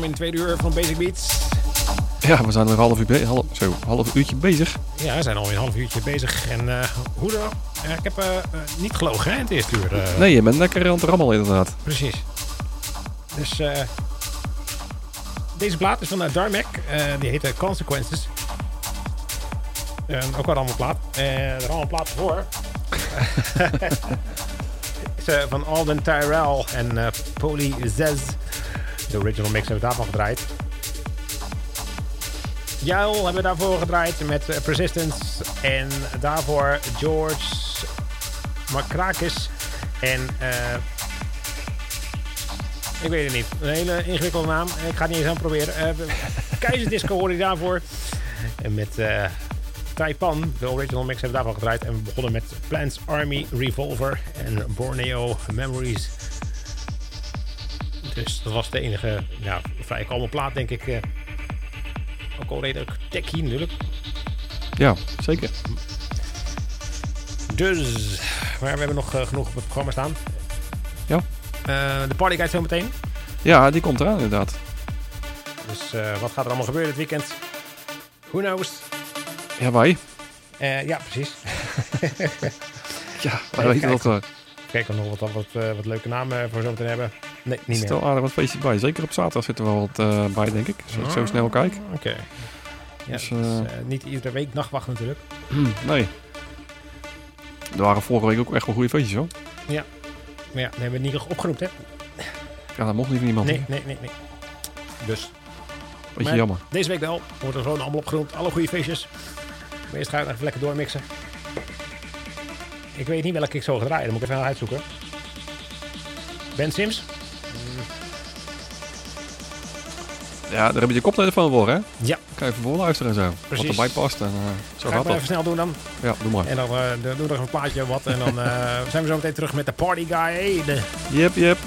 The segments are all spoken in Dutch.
Welkom in het tweede uur van Basic Beats. Ja, we zijn nog een half, uur half, zo, half uurtje bezig. Ja, we zijn alweer een half uurtje bezig. En eh, hoe dan? eh, ik heb eh, niet gelogen hè, in het eerste uur. Nee, je bent lekker aan het rammelen inderdaad. Precies. Dus eh, deze plaat is van uh, Darmek. Die heet Consequences. Ook wel allemaal plaat. Er allemaal platen voor. is van Alden Tyrell en Poli Zez. De original mix hebben we daarvan gedraaid. Jail hebben we daarvoor gedraaid met eh, Persistence. En daarvoor George Makrakis. En eh, ik weet het niet. Een hele ingewikkelde naam. Ik ga het niet eens aan proberen. Uh, Keizerdisco hoorde je daarvoor. En met Taipan, de original mix, hebben we daarvan gedraaid. En we begonnen met Plants Army Revolver en Borneo Memories. Dus dat was de enige ja, vrij kalme plaat, denk ik. eh. ook al redelijk techie natuurlijk. Ja, zeker. Dus, maar we hebben nog eh, genoeg op het programma staan. Ja. Eh, de partyguide zo meteen. Ja, die komt eraan inderdaad. Dus wat gaat er allemaal gebeuren dit weekend? Who knows? Ja, wij. Ja, precies. Ja, wij weten dat kijken. we. Kijk of we nog wat, wat, wat leuke namen voor zo meteen hebben. Nee, niet meer. Stel aardig wat feestjes bij. Zeker op zaterdag zitten we wel wat bij, denk ik. Als ik zo Ah, snel kijk. Oké. Ja, Dus, dus, eh, eh, niet iedere week nachtwacht natuurlijk. Nee. Er waren vorige week ook echt wel goede feestjes, hoor. Maar ja, die hebben we niet opgeroepen, hè? Ja, dat mocht niet van iemand. Nee, nee, nee, nee. Dus Beetje maar- jammer. deze week wel. Wordt er gewoon allemaal opgeroepen. Alle goede feestjes. Maar eerst ga ik even lekker doormixen. Ik weet niet welke ik zo ga draaien. Dan moet ik even uitzoeken. Ben Sims? Ja, daar heb je je koptelefoon voor, hè? Ja. Kan je even voor luisteren en zo. Precies. Wat erbij past. En, eh, zo Ga gaat dat. even snel doen dan. Ja, doe maar. En dan eh, doen we nog een plaatje of wat. En dan eh, zijn we zo meteen terug met de Party Guy. Yep, yep.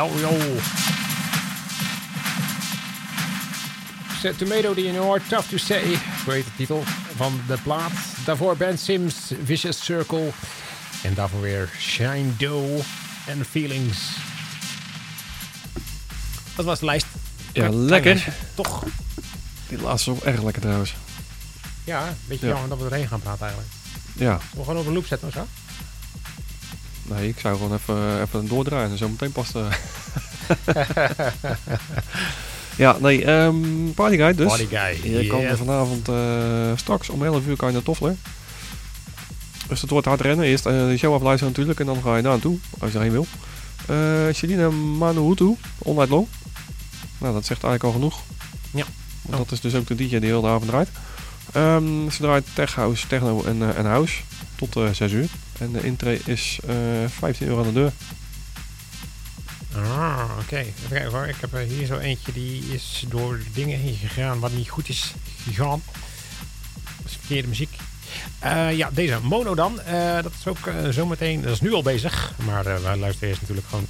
Yo, yo. Tomato the Ignore, Tough to Say. Zo heet de titel van de plaat. Daarvoor Ben Sims, Vicious Circle. En daarvoor weer Shine Doe en Feelings. Dat was de lijst. Ja, lekker. Toch? Die laatste ook erg lekker trouwens. Ja, een beetje Ja. jammer dat we erheen gaan praten eigenlijk. Ja, we gewoon op een loop zetten of zo? Nee, ik zou gewoon even, even doordraaien en zo meteen past. eh. ja, nee, ehm Party Guide dus. Body guy. Je kan Yes. vanavond eh, straks om 11 uur kan je naar Toffler. Dus het wordt hard rennen. Eerst eh, de show afluisteren natuurlijk en dan ga je daar naartoe als je erheen wil. Eh Shelina Manuhutu, All Night Long. Nou, dat zegt eigenlijk al genoeg. Ja. Want dat is dus ook de DJ die heel de avond draait. Ehm, ze draait tech house, techno en, eh, en house tot eh 6 uur. En de intree is eh 15 euro aan de deur. Ah, oké. Even kijken hoor. Ik heb er hier zo eentje die is door dingen heen gegaan wat niet goed is gegaan. Dat verkeerde muziek. Eh, ja, deze mono dan. Eh, dat is ook eh, zometeen, dat is nu al bezig. Maar eh wij luisteren eerst natuurlijk gewoon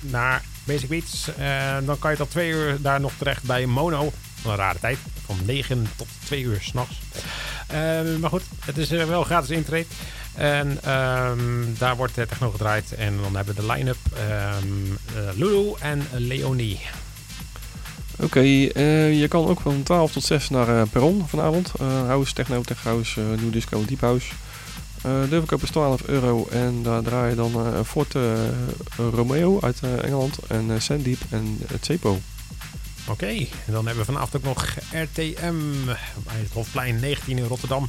naar Basic Beats. Eh, dan kan je tot twee uur daar nog terecht bij mono. Een rare tijd. Van 9 tot 2 uur s'nachts. Eh maar goed, het is eh, wel gratis intree. En ehm, daar wordt eh, techno gedraaid. En dan hebben we de line-up eh, Lulu en Leonie. Oké, eh, je kan ook van 12 tot 6 naar eh, Perron vanavond. Eh, house, techno, tech house, new disco, deep house. De is 12 euro en daar draai je dan Fort eh, Romeo uit Engeland en Sandeep en Cepo. Oké, dan hebben we vanavond ook nog RTM bij het Hofplein 19 in Rotterdam.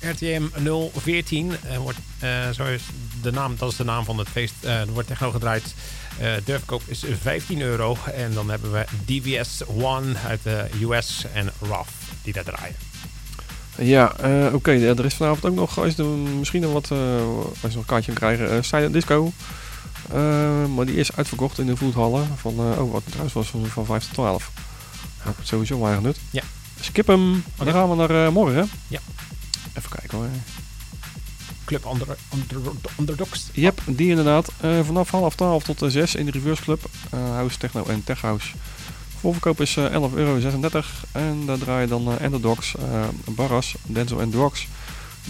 RTM 014 eh, wordt, is de naam, dat is de naam van het feest. Eh, er wordt techno gedraaid. Eh de verkoop is 15 euro. En dan hebben we DVS One uit de US en RAF die daar draaien. Ja, oké, er is vanavond ook nog, als je misschien nog wat, als je nog een kaartje kan krijgen, Silent Disco. Eh, maar die is uitverkocht in de voethallen van, eh, oh wat het trouwens was, van, van 5 tot 12. Nou, sowieso weinig nut. Ja. Skip hem. Dan gaan we naar eh, morgen. Ja. Even kijken hoor. Club Under, Under, Underdogs. Yep, die inderdaad. Vanaf half 12 tot eh, 6 in de Reverse Club. Eh, house, Techno en Tech House. Voorverkoop is eh 11,36 euro. En daar draai je dan Enderdogs, eh Barras, Denzel en Drogs,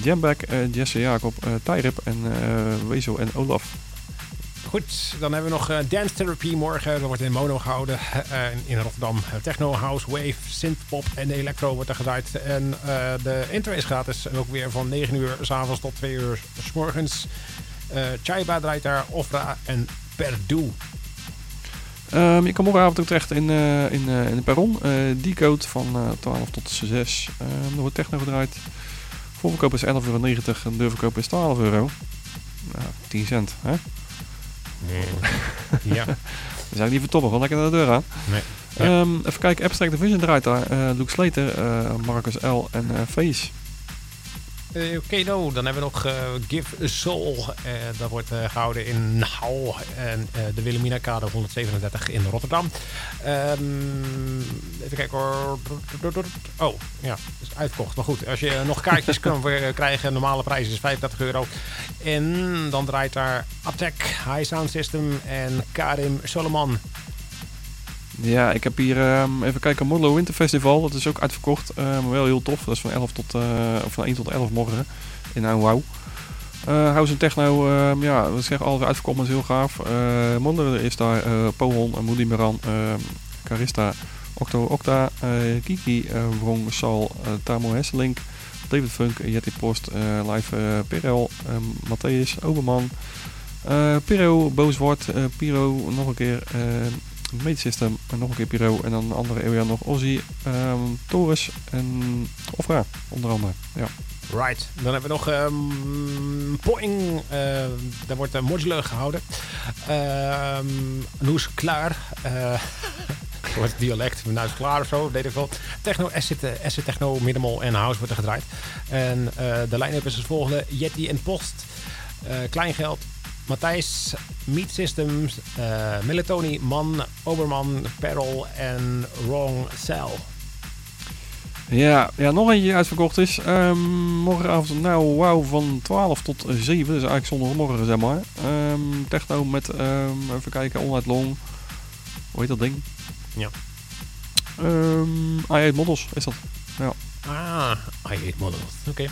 Jamback, Jesse Jacob, Tyrip en Wezo en Olaf. Goed, dan hebben we nog eh, Dance Therapy morgen. Dat wordt in mono gehouden eh, in- Rotterdam. Eh, Techno, house, wave, synthpop en electro wordt er gedraaid. En de intro is gratis. Ook weer van 9 uur s'avonds tot 2 uur s morgens. Chaiba draait daar, Ofra en Perdu. Ehm, je kan morgenavond ook terecht in, eh, in, in de perron. Eh Decode van eh 12 tot 6. Ehm er wordt techno gedraaid. Voorverkoop is 11,90 euro en deurverkoop is 12 euro. Nou, 10 cent. Hè? Ja, Dat is eigenlijk niet vertoppen, gewoon lekker naar de deur aan. nee. Ehm, even kijken, Abstract Division draait daar. eh Luke Slater, eh, Marcus L. en eh Face. Eh, Oké, nou, dan hebben we nog eh, Give Soul. Eh, dat wordt eh, gehouden in Hou en de Wilhelmina Kade 137 in Rotterdam. Ehm, even kijken hoor. Oh, ja, is uitverkocht. Maar goed, als je nog kaartjes kan krijgen, normale prijs is 35 euro. En dan draait daar Attack, High Sound System en Karim Solomon. Ja, ik heb hier ehm, even kijken, Modelo Winter Festival. Dat is ook uitverkocht, eh, maar wel heel tof. Dat is van, 11 tot, eh, van 1 tot 11 morgen in Ouwouw. Eh House en Techno, ehm, ja, we zeggen altijd uitverkocht, maar is heel gaaf. Modelo is daar, Pohon, Moody Meran, ehm, Carista, Octo Octa, Kiki, Wrong, Sal, Tamo Hesselink, David Funk, Jetty Post, Live Perel, ehm, Matthäus, Oberman, Piro, Booswart, Piro, nog een keer... eh, Mate System en nog een keer Piro en dan een andere area nog Ozzy, ehm Taurus en Ofra onder andere. Ja. Right. Dan hebben we nog ehm Poing. eh, daar wordt een modular gehouden. Ehm Noes Klaar. eh wordt het dialect van Nuis Klaar of zo, weet ik wel. Techno, acid, eh, acid techno, minimal en house wordt er gedraaid. En eh, de line-up is als volgende. Yeti en Post. eh, Kleingeld. Matthijs, Meat Systems, Melatoni, Man, Oberman, Peril en Wrong Cell. Ja, ja, nog eentje die uitverkocht is. Ehm, morgenavond, nou, wauw, van 12 tot 7. Dus eigenlijk zondagmorgen, zeg maar. Ehm, techno met, ehm, even kijken, Night Long. Hoe heet dat ding? Ja. Ehm i8 Models is dat. Ah, I hate models. Oké.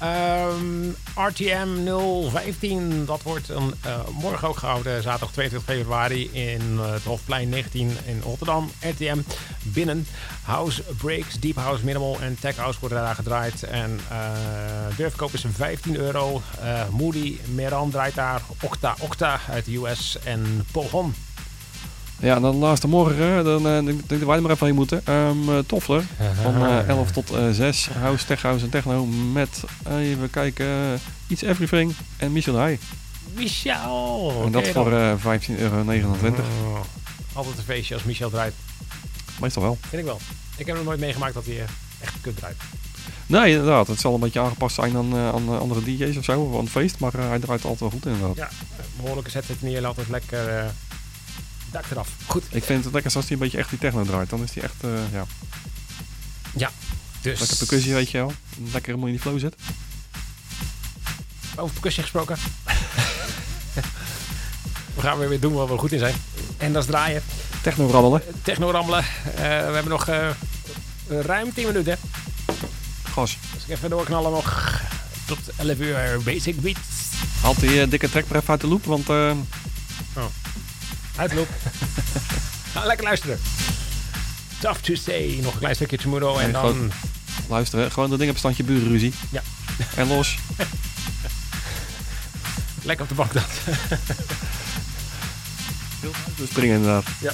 Ehm, RTM 015, dat wordt een, eh, morgen ook gehouden, zaterdag 22 februari in eh, het Hofplein 19 in Rotterdam. RTM binnen. House Breaks, Deep House Minimal en Tech House worden daar gedraaid. En uh, deurverkoop is 15 euro. Eh, Moody Meran draait daar. Octa Octa uit de US en Pohon. Ja, en dan laatste morgen, dan denk denk dat wij er maar even heen moeten. Ehm eh, Toffler, van eh, 11 tot eh 6. House, Tech House en Techno met, eh, even kijken, Iets Everything en Michel High. Michel! en dat voor eh 15,29 euro. Oh, altijd een feestje als Michel draait. Meestal wel. Vind ik wel. Ik heb nog nooit meegemaakt dat hij echt kut draait. Nee, inderdaad. Het zal een beetje aangepast zijn aan, aan andere DJ's of zo, of aan het feest. Maar hij draait altijd wel goed inderdaad. Ja, behoorlijke set zit neer, altijd lekker dak eraf. Goed, Ik vind het lekker als hij een beetje echt die techno draait. Dan is hij echt, eh, ja, dus lekker percussie, weet je wel. Lekker helemaal in die flow zit. over percussie gesproken. we gaan weer weer doen waar we goed in zijn. En dat is draaien. Techno rammelen. Techno rammelen. Eh, we hebben nog eh, ruim 10 minuten. Gas. Dus ik even doorknallen nog tot 11 uur Basic Beats. Haalt die eh, dikke track even uit de loop, want eh, Uitloop. nou, lekker luisteren. Tough to say. Nog een klein stukje Tomorrow en Nee, dan... gewoon- luisteren. Gewoon dat ding op standje burenruzie. Ja. En los. Lekker op de bank dat. We springen inderdaad. Ja.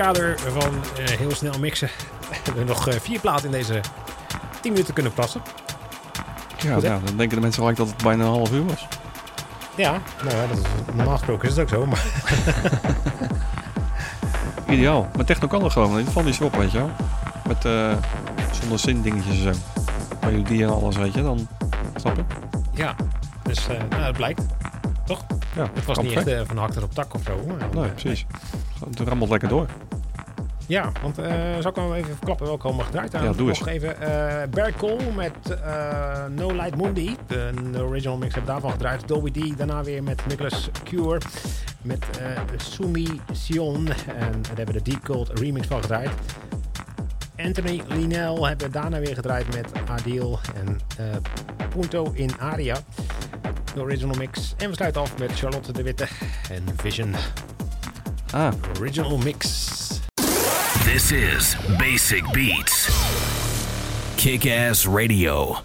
Kader van eh, heel snel mixen hebben we nog eh, vier platen in deze 10 minuten kunnen passen. Ja, Goed, nou, dan denken de mensen gelijk dat het bijna een half uur was. Ja, nou dat is, normaal gesproken is het ook zo. Maar Ideaal. Maar techno kan er gewoon. Van die op, weet je wel. Met eh, zonder zin dingetjes en zo. Melodie en alles, weet je. Dan snap je? ja, dus eh nou, het blijkt. Toch? Ja, Het was niet echt van hak op tak of zo. maar, Nee, precies. Het rammelt lekker door. Ja, want eh zal ik hem even verklappen welke allemaal gedraaid aan? Ja, doe eens. Nog even eh Barry Cole met eh, No Light Mundi. De, de original mix heb ik daarvan gedraaid. Dolby D, daarna weer met Nicholas Cure. Met Sumi Sion. En daar hebben we de Deep Cult remix van gedraaid. Anthony Linell hebben we daarna weer gedraaid met Adil en Punto in Aria. De original mix. En we sluiten af met Charlotte de Witte en Vision. Ah, Original mix. This is Basic Beats. Kick Ass Radio.